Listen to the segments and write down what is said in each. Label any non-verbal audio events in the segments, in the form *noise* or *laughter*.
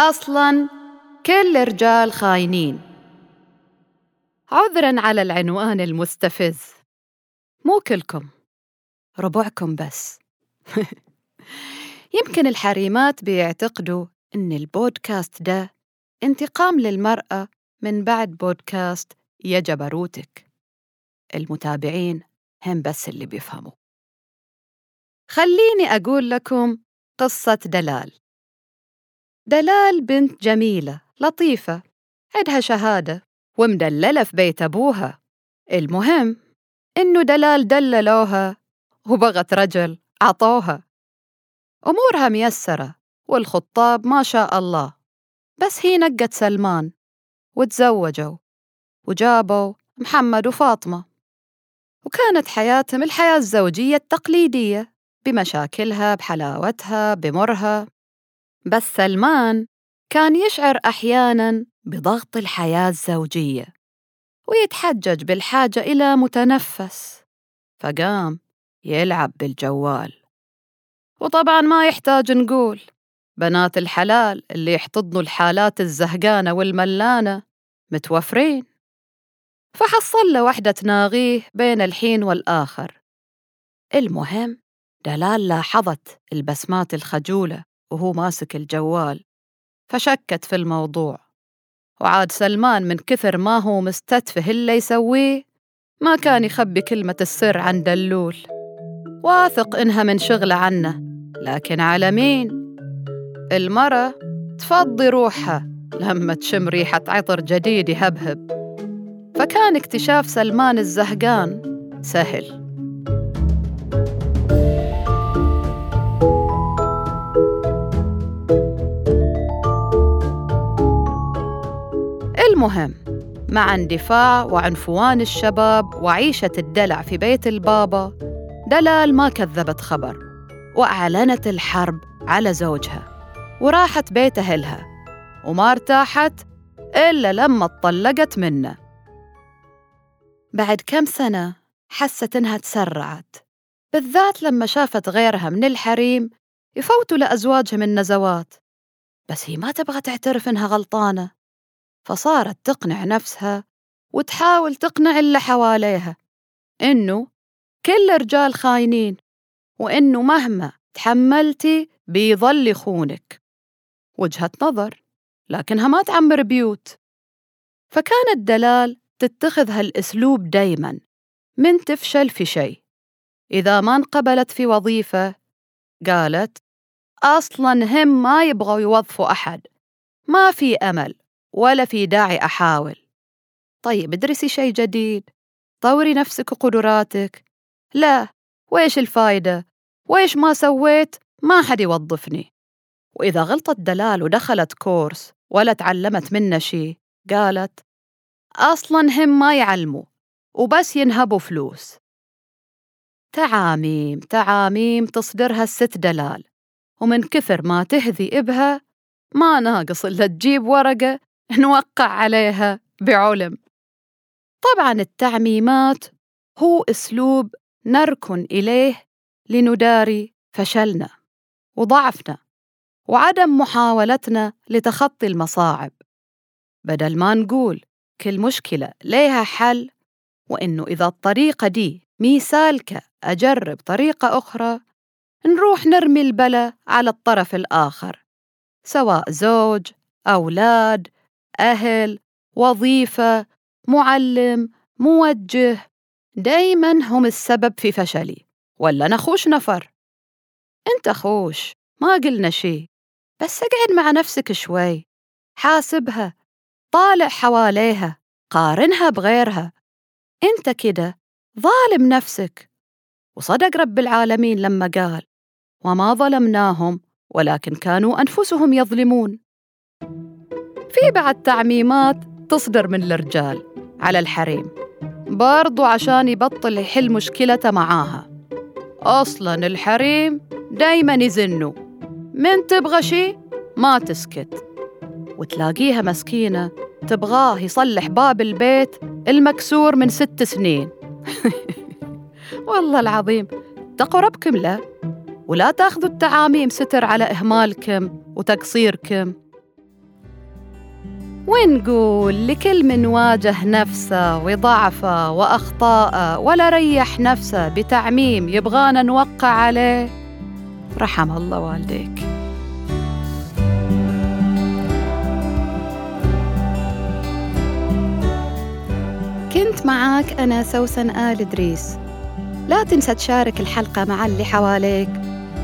أصلاً كل الرجال خاينين. عذراً على العنوان المستفز. مو كلكم ربعكم بس. *laughs* يمكن الحريمات بيعتقدوا إن البودكاست ده انتقام للمرأة من بعد بودكاست يا جبروتك. المتابعين هم بس اللي بيفهموا. خليني أقول لكم قصة دلال. دلال بنت جميلة لطيفة عندها شهادة ومدللة في بيت أبوها. المهم إنه دلال دللوها وبغت رجل عطوها أمورها ميسرة والخطاب ما شاء الله. بس هي نقت سلمان وتزوجوا وجابوا محمد وفاطمة. وكانت حياتهم الحياة الزوجية التقليدية بمشاكلها بحلاوتها بمرها. بس سلمان كان يشعر أحياناً بضغط الحياة الزوجية ويتحجج بالحاجة إلى متنفس فقام يلعب بالجوال. وطبعاً ما يحتاج نقول بنات الحلال اللي يحتضنوا الحالات الزهقانة والملانة متوفرين. فحصل له وحدة تناغيه بين الحين والآخر. المهم دلال لاحظت البسمات الخجولة وهو ماسك الجوال فشكت في الموضوع. وعاد سلمان من كثر ما هو مستتفه اللي يسويه ما كان يخبي كلمة السر عن دلول. واثق إنها من شغله عنه لكن على مين؟ المرة تفضي روحها لما تشم ريحة عطر جديد يهبهب. فكان اكتشاف سلمان الزهقان سهل. المهم مع اندفاع وعنفوان الشباب وعيشة الدلع في بيت البابا دلال ما كذبت خبر وأعلنت الحرب على زوجها وراحت بيت أهلها وما ارتاحت إلا لما اتطلقت منه. بعد كم سنة حست إنها تسرعت بالذات لما شافت غيرها من الحريم يفوتوا لأزواجهم النزوات بس هي ما تبغى تعترف إنها غلطانة. فصارت تقنع نفسها وتحاول تقنع اللي حواليها إنه كل الرجال خاينين وإنه مهما تحملتي بيظل يخونك. وجهة نظر لكنها ما تعمر بيوت. فكانت دلال تتخذ هالأسلوب دايما من تفشل في شيء. إذا ما انقبلت في وظيفة قالت أصلا هم ما يبغوا يوظفوا أحد ما في أمل. ولا في داعي أحاول. طيب ادرسي شيء جديد. طوري نفسك وقدراتك لا وإيش الفايدة؟ وإيش ما سويت؟ ما حد يوظفني. وإذا غلطت دلال ودخلت كورس ولا تعلمت منه شيء قالت أصلا هم ما يعلموا وبس ينهبوا فلوس. تعاميم تعاميم تصدرها الست دلال. ومن كثر ما تهذي إبها ما ناقص إلا تجيب ورقة نوقع عليها بعلم. طبعا التعميمات هو أسلوب نركن إليه لنداري فشلنا وضعفنا وعدم محاولتنا لتخطي المصاعب. بدل ما نقول كل مشكلة ليها حل وإنه إذا الطريقة دي مي سالكه أجرب طريقة أخرى نروح نرمي البلا على الطرف الآخر سواء زوج أولاد أهل وظيفة معلم موجه دايما هم السبب في فشلي. ولا نخوش نفر. أنت خوش ما قلنا شي. بس اقعد مع نفسك شوي. حاسبها طالع حواليها قارنها بغيرها. أنت كده ظالم نفسك. وصدق رب العالمين لما قال وما ظلمناهم ولكن كانوا أنفسهم يظلمون. في بعد تعميمات تصدر من الرجال على الحريم برضو عشان يبطل يحل مشكلته معاها. أصلا الحريم دايما يزنوا من تبغى شي ما تسكت. وتلاقيها مسكينة تبغاه يصلح باب البيت المكسور من ست سنين. *laughs* والله العظيم اتقوا ربكم له. ولا تأخذوا التعاميم ستر على إهمالكم وتقصيركم. ونقول لكل من واجه نفسه وضعفه وأخطاءه ولا ريح نفسه بتعميم يبغانا نوقع عليه؟ رحم الله والديك. كنت معاك أنا سوسن آل إدريس. لا تنسى تشارك الحلقة مع اللي حواليك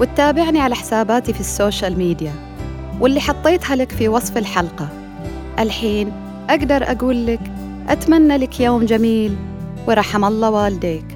وتتابعني على حساباتي في السوشيال ميديا واللي حطيتها لك في وصف الحلقة. الحين أقدر أقول لك أتمنى لك يوم جميل ورحم الله والديك.